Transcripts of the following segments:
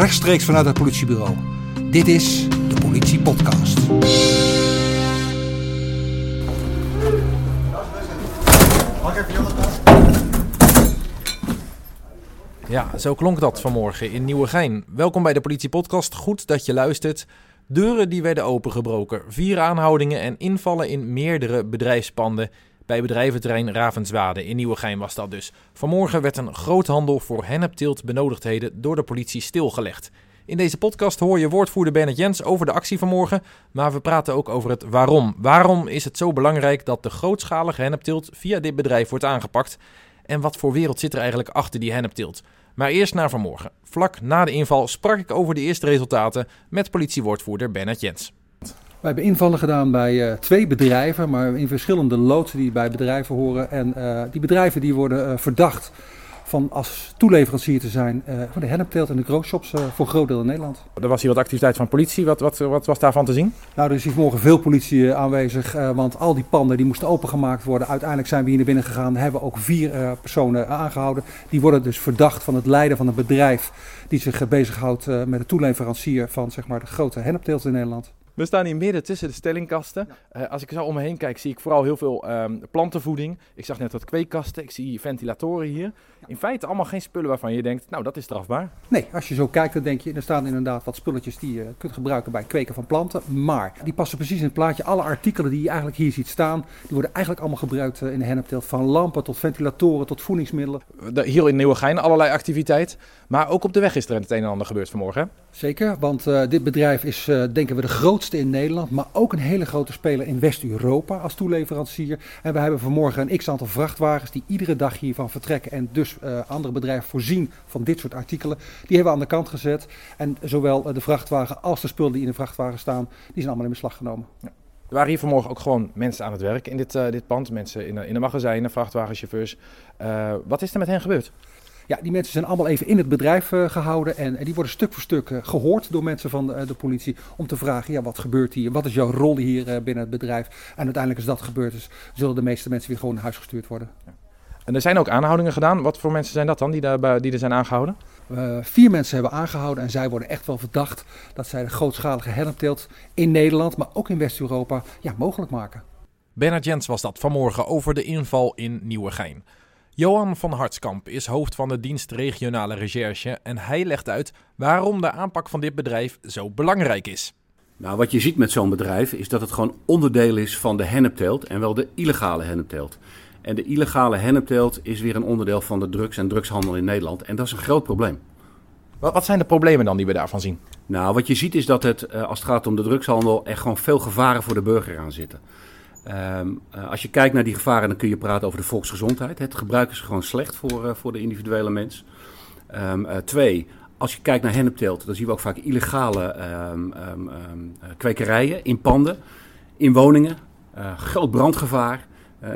rechtstreeks vanuit het politiebureau. Dit is de Politie Podcast. Ja, zo klonk dat vanmorgen in Nieuwegein. Welkom bij de Politie Podcast. Goed dat je luistert. Deuren die werden opengebroken, vier aanhoudingen en invallen in meerdere bedrijfspanden bij bedrijventerrein Ravenswade in Nieuwegein was dat dus. Vanmorgen werd een groothandel voor hennepteelt benodigdheden door de politie stilgelegd. In deze podcast hoor je woordvoerder Bernard Jens over de actie vanmorgen, maar we praten ook over het waarom. Waarom is het zo belangrijk dat de grootschalige hennepteelt via dit bedrijf wordt aangepakt? En wat voor wereld zit er eigenlijk achter die hennepteelt? Maar eerst naar vanmorgen. Vlak na de inval sprak ik over de eerste resultaten met politiewoordvoerder Bernard Jens. We hebben invallen gedaan bij uh, twee bedrijven, maar in verschillende loodsen die bij bedrijven horen. En uh, die bedrijven die worden uh, verdacht van als toeleverancier te zijn voor de hennepteelt en de growshops voor een groot deel in Nederland. Er was hier wat activiteit van politie. Wat, wat, wat was daarvan te zien? Nou, er is hier vanmorgen veel politie aanwezig, want al die panden die moesten opengemaakt worden. Uiteindelijk zijn we hier naar binnen gegaan, hebben we ook vier personen aangehouden. Die worden dus verdacht van het leiden van een bedrijf die zich bezighoudt met de toeleverancier van zeg maar, de grote hennepteelt in Nederland. We staan hier midden tussen de stellingkasten. Uh, als ik zo om me heen kijk, zie ik vooral heel veel um, plantenvoeding. Ik zag net wat kweekkasten, ik zie ventilatoren hier. In feite allemaal geen spullen waarvan je denkt, nou dat is strafbaar. Nee, als je zo kijkt dan denk je, er staan inderdaad wat spulletjes die je kunt gebruiken bij het kweken van planten. Maar die passen precies in het plaatje. Alle artikelen die je eigenlijk hier ziet staan, die worden eigenlijk allemaal gebruikt in de hennepteelt. Van lampen tot ventilatoren tot voedingsmiddelen. De, hier in Nieuwegein allerlei activiteit. Maar ook op de weg is er het een en ander gebeurd vanmorgen. Zeker, want uh, dit bedrijf is uh, denken we de grootste in Nederland, maar ook een hele grote speler in West-Europa als toeleverancier. En we hebben vanmorgen een x-aantal vrachtwagens die iedere dag hiervan vertrekken en dus uh, andere bedrijven voorzien van dit soort artikelen. Die hebben we aan de kant gezet en zowel de vrachtwagen als de spullen die in de vrachtwagen staan, die zijn allemaal in beslag genomen. Ja. Er waren hier vanmorgen ook gewoon mensen aan het werk in dit, dit pand. Mensen in, in de magazijnen, vrachtwagenchauffeurs. wat is er met hen gebeurd? Ja, die mensen zijn allemaal even in het bedrijf uh, gehouden en, en, die worden stuk voor stuk uh, gehoord door mensen van de, de, politie om te vragen, ja, wat gebeurt hier? Wat is jouw rol hier uh, binnen het bedrijf? En uiteindelijk als dat gebeurd is, zullen de meeste mensen weer gewoon naar huis gestuurd worden. Ja. En er zijn ook aanhoudingen gedaan. Wat voor mensen zijn dat dan die, daar, die er zijn aangehouden? vier mensen hebben aangehouden en zij worden echt wel verdacht dat zij de grootschalige hennepteelt in Nederland, maar ook in West-Europa, ja, mogelijk maken. Bernard Jens was dat vanmorgen over de inval in Nieuwegein. Johan van Hartskamp is hoofd van de dienst regionale recherche en hij legt uit waarom de aanpak van dit bedrijf zo belangrijk is. Nou, wat je ziet met zo'n bedrijf is dat het gewoon onderdeel is van de hennepteelt en wel de illegale hennepteelt. En de illegale hennepteelt is weer een onderdeel van de drugs- en drugshandel in Nederland en dat is een groot probleem. Wat, wat zijn de problemen dan die we daarvan zien? Nou, wat je ziet is dat het, als het gaat om de drugshandel, er gewoon veel gevaren voor de burger aan zitten. Um, uh, als je kijkt naar die gevaren, dan kun je praten over de volksgezondheid. Het gebruik is gewoon slecht voor, uh, voor de individuele mens. Um, uh, twee, als je kijkt naar hennepteelt, dan zien we ook vaak illegale um, kwekerijen in panden, in woningen. groot brandgevaar.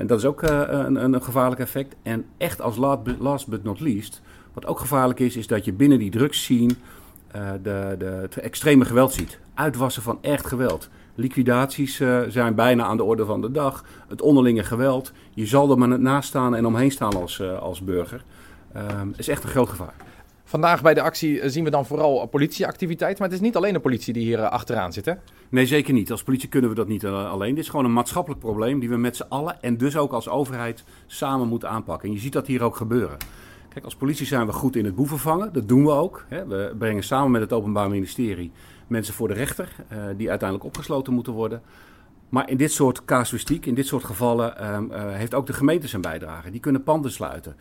dat is ook een, een, gevaarlijk effect. En echt als last but not least, wat ook gevaarlijk is, is dat je binnen die drugsscene de, de, het extreme geweld ziet. Uitwassen van echt geweld. Liquidaties uh, zijn bijna aan de orde van de dag. Het onderlinge geweld. Je zal er maar naast staan en omheen staan als, uh, als burger. Um, is echt een groot gevaar. Vandaag bij de actie zien we dan vooral politieactiviteit. Maar het is niet alleen de politie die hier achteraan zit, hè? Nee, zeker niet. Als politie kunnen we dat niet alleen. Dit is gewoon een maatschappelijk probleem die we met z'n allen en dus ook als overheid samen moeten aanpakken. En je ziet dat hier ook gebeuren. Kijk, als politie zijn we goed in het boeven vangen. Dat doen we ook. Hè. We brengen samen met het Openbaar Ministerie mensen voor de rechter, uh, die uiteindelijk opgesloten moeten worden. Maar in dit soort casuïstiek, in dit soort gevallen, um, uh, heeft ook de gemeente zijn bijdrage. Die kunnen panden sluiten.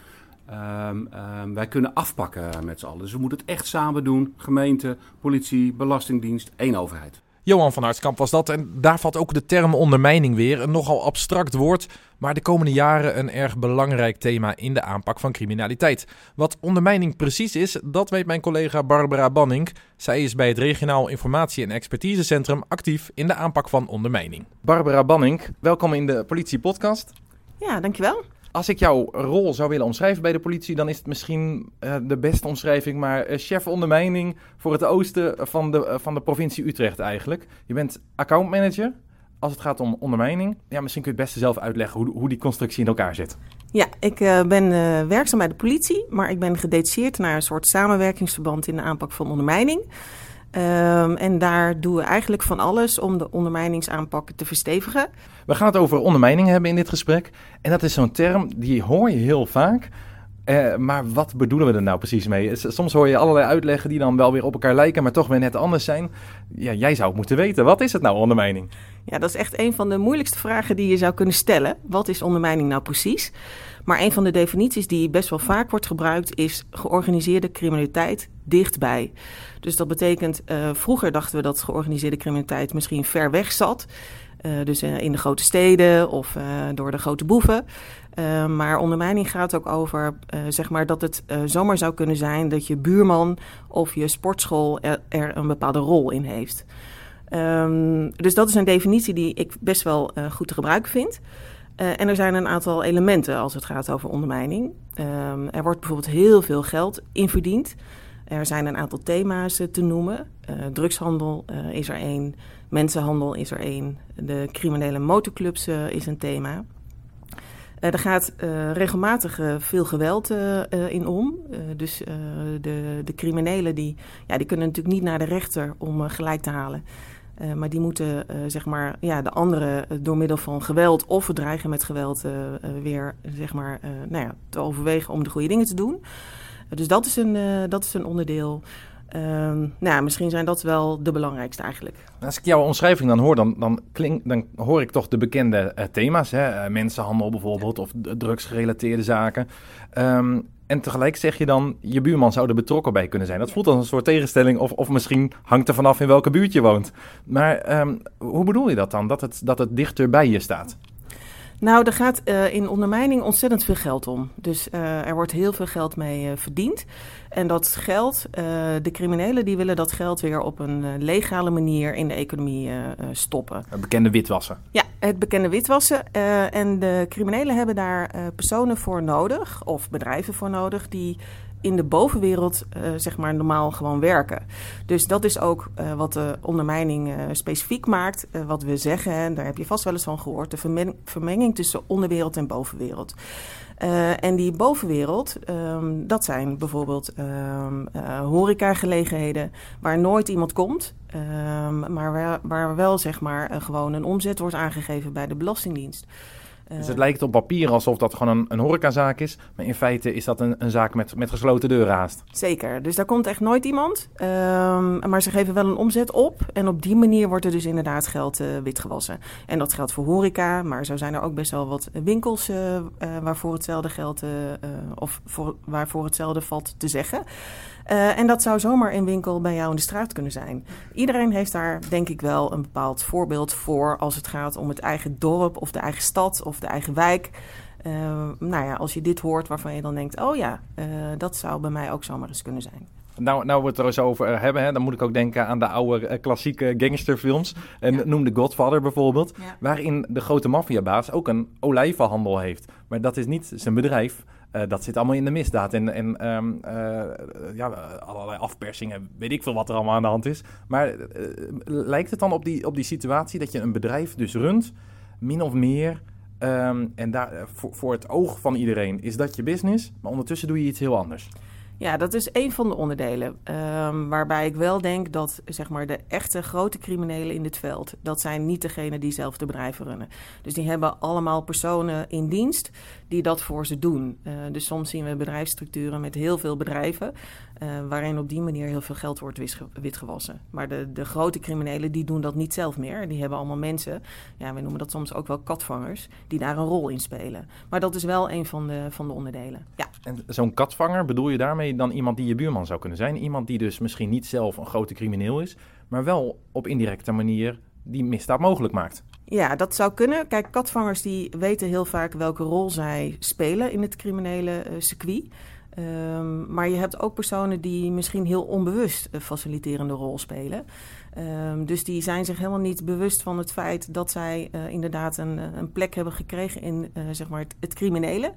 Um, um, wij kunnen afpakken met z'n allen. Dus we moeten het echt samen doen. Gemeente, politie, belastingdienst, één overheid. Johan van Hartskamp was dat. En daar valt ook de term ondermijning weer. Een nogal abstract woord, maar de komende jaren een erg belangrijk thema in de aanpak van criminaliteit. Wat ondermijning precies is, dat weet mijn collega Barbara Banning. Zij is bij het Regionaal Informatie- en Expertisecentrum actief in de aanpak van ondermijning. Barbara Banning, welkom in de Politie Podcast. Ja, dankjewel. Als ik jouw rol zou willen omschrijven bij de politie, dan is het misschien uh, de beste omschrijving, maar uh, chef ondermijning voor het oosten van de, uh, van de provincie Utrecht eigenlijk. Je bent accountmanager als het gaat om ondermijning. Ja, misschien kun je het beste zelf uitleggen hoe, hoe die constructie in elkaar zit. Ja, ik ben werkzaam bij de politie, maar ik ben gedetacheerd naar een soort samenwerkingsverband in de aanpak van ondermijning. Um, en daar doen we eigenlijk van alles om de ondermijningsaanpak te verstevigen. We gaan het over ondermijning hebben in dit gesprek. En dat is zo'n term die hoor je heel vaak. Uh, maar wat bedoelen we er nou precies mee? Soms hoor je allerlei uitleggen die dan wel weer op elkaar lijken, maar toch weer net anders zijn. Ja, jij zou het moeten weten. Wat is het nou, ondermijning? Ja, dat is echt een van de moeilijkste vragen die je zou kunnen stellen. Wat is ondermijning nou precies? Maar een van de definities die best wel vaak wordt gebruikt is georganiseerde criminaliteit dichtbij. Dus dat betekent, uh, vroeger dachten we dat georganiseerde criminaliteit misschien ver weg zat. Uh, dus uh, in de grote steden of door de grote boeven. maar ondermijning gaat ook over zeg maar dat het zomaar zou kunnen zijn dat je buurman of je sportschool er, een bepaalde rol in heeft. Um, dus dat is een definitie die ik best wel goed te gebruiken vind. Uh, en er zijn een aantal elementen als het gaat over ondermijning. Um, er wordt bijvoorbeeld heel veel geld in verdiend. Er zijn een aantal thema's te noemen. Uh, drugshandel is er één, mensenhandel is er één, de criminele motorclubs is een thema. er gaat regelmatig veel geweld in om. dus de, de criminelen die, ja, die kunnen natuurlijk niet naar de rechter om gelijk te halen. Uh, maar die moeten uh, zeg maar, ja, de anderen uh, door middel van geweld of verdreigen met geweld weer zeg maar, nou ja, te overwegen om de goede dingen te doen. dus dat is een, dat is een onderdeel. Ehm, nou ja, misschien zijn dat wel de belangrijkste eigenlijk. Als ik jouw omschrijving dan hoor, dan, dan, klink, dan hoor ik toch de bekende thema's. Hè? mensenhandel bijvoorbeeld, of drugsgerelateerde zaken. Um, en tegelijk zeg je dan, je buurman zou er betrokken bij kunnen zijn. Dat voelt als een soort tegenstelling. Of, of misschien hangt er vanaf in welke buurt je woont. Maar um, hoe bedoel je dat dan? Dat het, dat het dichter bij je staat? Nou, er gaat uh, in ondermijning ontzettend veel geld om. Dus uh, er wordt heel veel geld mee uh, verdiend. En dat geld, de criminelen die willen dat geld weer op een legale manier in de economie stoppen. Het bekende witwassen. Ja, het bekende witwassen. en de criminelen hebben daar personen voor nodig, of bedrijven voor nodig, die in de bovenwereld uh, zeg maar normaal gewoon werken. Dus dat is ook uh, wat de ondermijning uh, specifiek maakt. wat we zeggen, en daar heb je vast wel eens van gehoord, de vermeng vermenging tussen onderwereld en bovenwereld. en die bovenwereld, um, dat zijn bijvoorbeeld um, horecagelegenheden waar nooit iemand komt, um, maar waar, waar, wel zeg maar gewoon een omzet wordt aangegeven bij de Belastingdienst. Dus het lijkt op papier alsof dat gewoon een, een horecazaak is. Maar in feite is dat een, een zaak met, met gesloten deuren haast. Zeker. Dus daar komt echt nooit iemand. Um, maar ze geven wel een omzet op. En op die manier wordt er dus inderdaad geld uh, witgewassen. En dat geldt voor horeca. Maar zo zijn er ook best wel wat winkels uh, uh, waarvoor hetzelfde geld... of voor, waarvoor hetzelfde valt te zeggen. Uh, en dat zou zomaar een winkel bij jou in de straat kunnen zijn. Iedereen heeft daar denk ik wel een bepaald voorbeeld voor als het gaat om het eigen dorp of de eigen stad of de eigen wijk. Uh, nou ja, als je dit hoort waarvan je dan denkt, oh ja, uh, dat zou bij mij ook zomaar eens kunnen zijn. Nou, nou we het er eens over hebben, hè, dan moet ik ook denken aan de oude klassieke gangsterfilms. En ja. noem de Godfather bijvoorbeeld, ja. waarin de grote maffiabaas ook een olijvenhandel heeft. Maar dat is niet zijn bedrijf. Uh, dat zit allemaal in de misdaad. En, en um, uh, ja, allerlei afpersingen, weet ik veel wat er allemaal aan de hand is. Maar uh, lijkt het dan op die, op die situatie dat je een bedrijf dus runt, min of meer... Um, en daar, voor, voor het oog van iedereen is dat je business, maar ondertussen doe je iets heel anders. Ja, dat is een van de onderdelen. Um, waarbij ik wel denk dat zeg maar, de echte grote criminelen in dit veld... dat zijn niet degenen die zelf de bedrijven runnen. Dus die hebben allemaal personen in dienst die dat voor ze doen. Uh, dus soms zien we bedrijfsstructuren met heel veel bedrijven... Uh, waarin op die manier heel veel geld wordt witgewassen. Maar de, de grote criminelen die doen dat niet zelf meer. Die hebben allemaal mensen, ja, we noemen dat soms ook wel katvangers... die daar een rol in spelen. Maar dat is wel een van de, van de onderdelen, ja. En zo'n katvanger, bedoel je daarmee dan iemand die je buurman zou kunnen zijn? Iemand die dus misschien niet zelf een grote crimineel is... maar wel op indirecte manier die misdaad mogelijk maakt? Ja, dat zou kunnen. Kijk, katvangers die weten heel vaak welke rol zij spelen in het criminele uh, circuit. Um, maar je hebt ook personen die misschien heel onbewust een faciliterende rol spelen. Um, dus die zijn zich helemaal niet bewust van het feit dat zij uh, inderdaad een, een, plek hebben gekregen in uh, zeg maar het, het criminele.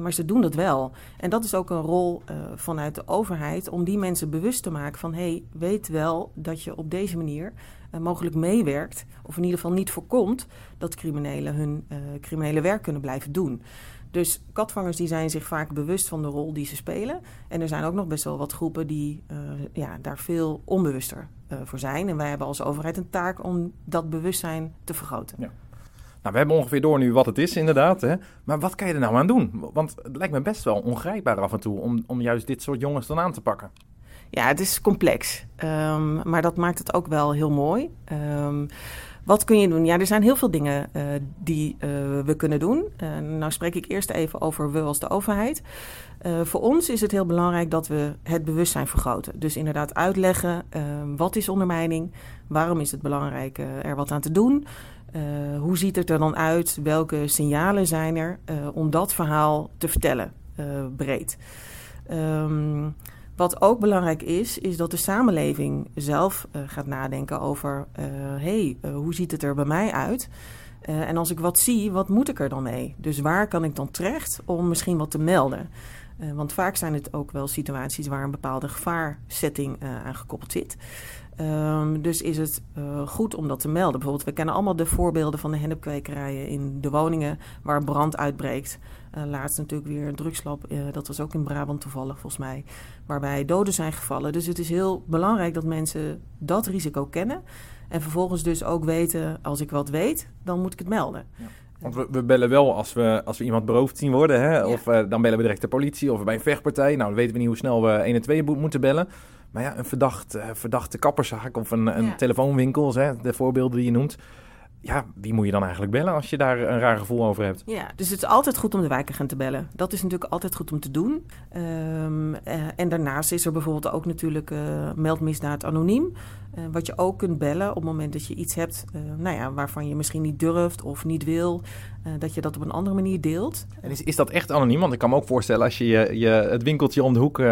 Maar ze doen dat wel. En dat is ook een rol vanuit de overheid om die mensen bewust te maken van... hey, weet wel dat je op deze manier mogelijk meewerkt... of in ieder geval niet voorkomt dat criminelen hun criminele werk kunnen blijven doen. Dus katvangers die zijn zich vaak bewust van de rol die ze spelen. En er zijn ook nog best wel wat groepen die ja, daar veel onbewuster voor zijn. En wij hebben als overheid een taak om dat bewustzijn te vergroten. Ja. Nou, we hebben ongeveer door nu wat het is, inderdaad. Hè? Maar wat kan je er nou aan doen? Want het lijkt me best wel ongrijpbaar af en toe om, om juist dit soort jongens dan aan te pakken. Ja, het is complex. Um, maar dat maakt het ook wel heel mooi. Um, wat kun je doen? Ja, er zijn heel veel dingen uh, die uh, we kunnen doen. Uh, nou spreek ik eerst even over we als de overheid. voor ons is het heel belangrijk dat we het bewustzijn vergroten. Dus inderdaad uitleggen wat is ondermijning, waarom is het belangrijk er wat aan te doen, hoe ziet het er dan uit, welke signalen zijn er om dat verhaal te vertellen breed. Um, wat ook belangrijk is, is dat de samenleving zelf uh, gaat nadenken over: hé, uh, hey, uh, hoe ziet het er bij mij uit? en als ik wat zie, wat moet ik er dan mee? Dus waar kan ik dan terecht om misschien wat te melden? want vaak zijn het ook wel situaties waar een bepaalde gevaarsetting aan gekoppeld zit. Um, dus is het uh, goed om dat te melden. Bijvoorbeeld, we kennen allemaal de voorbeelden van de hennepkwekerijen in de woningen waar brand uitbreekt. Uh, laatst natuurlijk weer een drugslab, uh, dat was ook in Brabant toevallig volgens mij, waarbij doden zijn gevallen. Dus het is heel belangrijk dat mensen dat risico kennen. En vervolgens dus ook weten, als ik wat weet, dan moet ik het melden. Ja. Want we, we, bellen wel als we, als we iemand beroofd zien worden. Hè? Ja. Of dan bellen we direct de politie of bij een vechtpartij. Nou, dan weten we niet hoe snel we 1 en 2 moeten bellen. Maar ja, een verdacht, uh, verdachte kapperszaak of een, een ja. telefoonwinkel, hè, de voorbeelden die je noemt. Ja, wie moet je dan eigenlijk bellen als je daar een raar gevoel over hebt? Ja, dus het is altijd goed om de wijkagent te bellen. Dat is natuurlijk altijd goed om te doen. Um, uh, en daarnaast is er bijvoorbeeld ook natuurlijk uh, meldmisdaad anoniem. Uh, wat je ook kunt bellen op het moment dat je iets hebt nou ja, waarvan je misschien niet durft of niet wil. dat je dat op een andere manier deelt. En is, is dat echt anoniem? Want ik kan me ook voorstellen als je, je, je het winkeltje om de hoek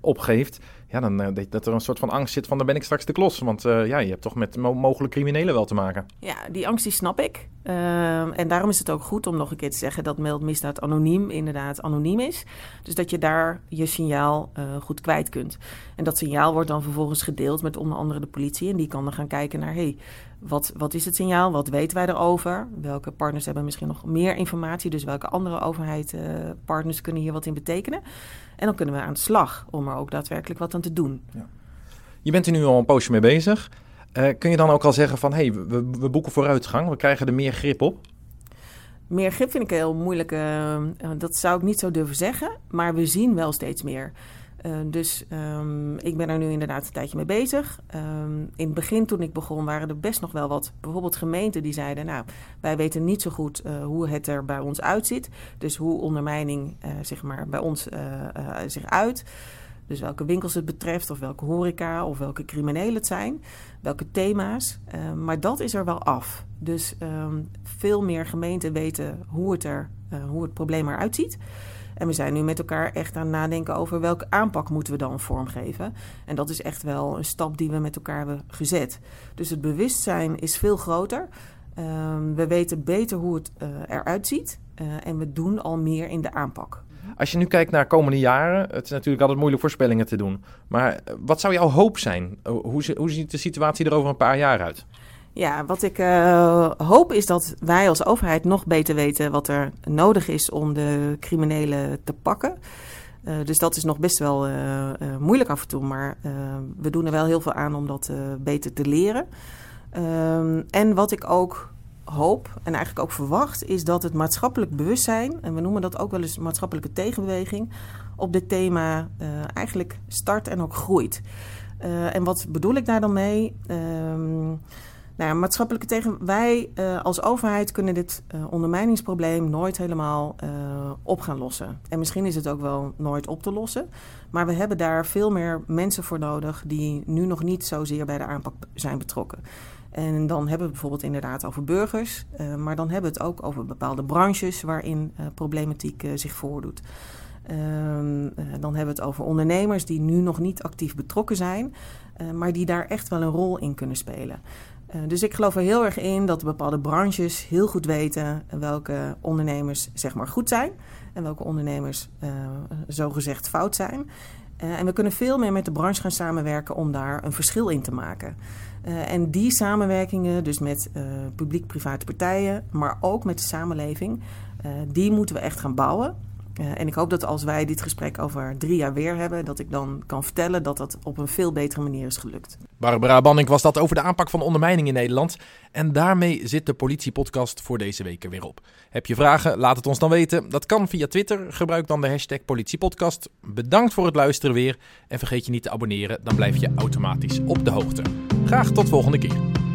opgeeft ja, dan uh, dat er een soort van angst zit van dan ben ik straks de klos. Want uh, ja, je hebt toch met mo mogelijk criminelen wel te maken. Ja, die angst die snap ik. Uh, en daarom is het ook goed om nog een keer te zeggen dat meldmisdaad anoniem inderdaad anoniem is. Dus dat je daar je signaal goed kwijt kunt. En dat signaal wordt dan vervolgens gedeeld met onder andere de politie. En die kan dan gaan kijken naar, hey, wat, wat is het signaal? Wat weten wij erover? Welke partners hebben misschien nog meer informatie? Dus welke andere overheidspartners kunnen hier wat in betekenen? En dan kunnen we aan de slag om er ook daadwerkelijk wat aan te doen. Ja. Je bent er nu al een poosje mee bezig. Uh, kun je dan ook al zeggen van, hé, hey, we, we boeken vooruitgang, we krijgen er meer grip op? Meer grip vind ik heel moeilijk. Uh, dat zou ik niet zo durven zeggen. Maar we zien wel steeds meer. Uh, dus um, ik ben er nu inderdaad een tijdje mee bezig. Um, in het begin, toen ik begon, waren er best nog wel wat, bijvoorbeeld gemeenten die zeiden: Nou, wij weten niet zo goed uh, hoe het er bij ons uitziet. Dus hoe ondermijning uh, zeg maar, bij ons zich uit. Dus welke winkels het betreft, of welke horeca, of welke criminelen het zijn, welke thema's. maar dat is er wel af. Dus um, veel meer gemeenten weten hoe het, er, hoe het probleem eruit ziet. En we zijn nu met elkaar echt aan het nadenken over welke aanpak moeten we dan vormgeven. En dat is echt wel een stap die we met elkaar hebben gezet. Dus het bewustzijn is veel groter. Um, we weten beter hoe het uh, eruit ziet. Uh, en we doen al meer in de aanpak. Als je nu kijkt naar komende jaren, het is natuurlijk altijd moeilijk voorspellingen te doen. Maar eh, wat zou jouw hoop zijn? Hoe, hoe ziet de situatie er over een paar jaar uit? Ja, wat ik uh, hoop is dat wij als overheid nog beter weten wat er nodig is om de criminelen te pakken. Uh, dus dat is nog best wel moeilijk af en toe, maar we doen er wel heel veel aan om dat beter te leren. Ehm, en wat ik ook hoop en eigenlijk ook verwacht, is dat het maatschappelijk bewustzijn, en we noemen dat ook wel eens maatschappelijke tegenbeweging, op dit thema eigenlijk start en ook groeit. en wat bedoel ik daar dan mee? Ehm, nou maatschappelijke tegen. Wij uh, als overheid kunnen dit ondermijningsprobleem nooit helemaal op gaan lossen. En misschien is het ook wel nooit op te lossen. Maar we hebben daar veel meer mensen voor nodig die nu nog niet zozeer bij de aanpak zijn betrokken. En dan hebben we bijvoorbeeld inderdaad over burgers, maar dan hebben we het ook over bepaalde branches waarin problematiek zich voordoet. Um, dan hebben we het over ondernemers die nu nog niet actief betrokken zijn, maar die daar echt wel een rol in kunnen spelen. Dus ik geloof er heel erg in dat bepaalde branches heel goed weten welke ondernemers zeg maar goed zijn en welke ondernemers zogezegd fout zijn. Uh, en we kunnen veel meer met de branche gaan samenwerken om daar een verschil in te maken. en die samenwerkingen, dus met publiek-private partijen, maar ook met de samenleving, die moeten we echt gaan bouwen. En ik hoop dat als wij dit gesprek over drie jaar weer hebben, dat ik dan kan vertellen dat dat op een veel betere manier is gelukt. Barbara Banning was dat over de aanpak van ondermijning in Nederland. En daarmee zit de politiepodcast voor deze week er weer op. Heb je vragen? Laat het ons dan weten. Dat kan via Twitter. Gebruik dan de hashtag politiepodcast. Bedankt voor het luisteren weer. En vergeet je niet te abonneren, dan blijf je automatisch op de hoogte. Graag tot volgende keer.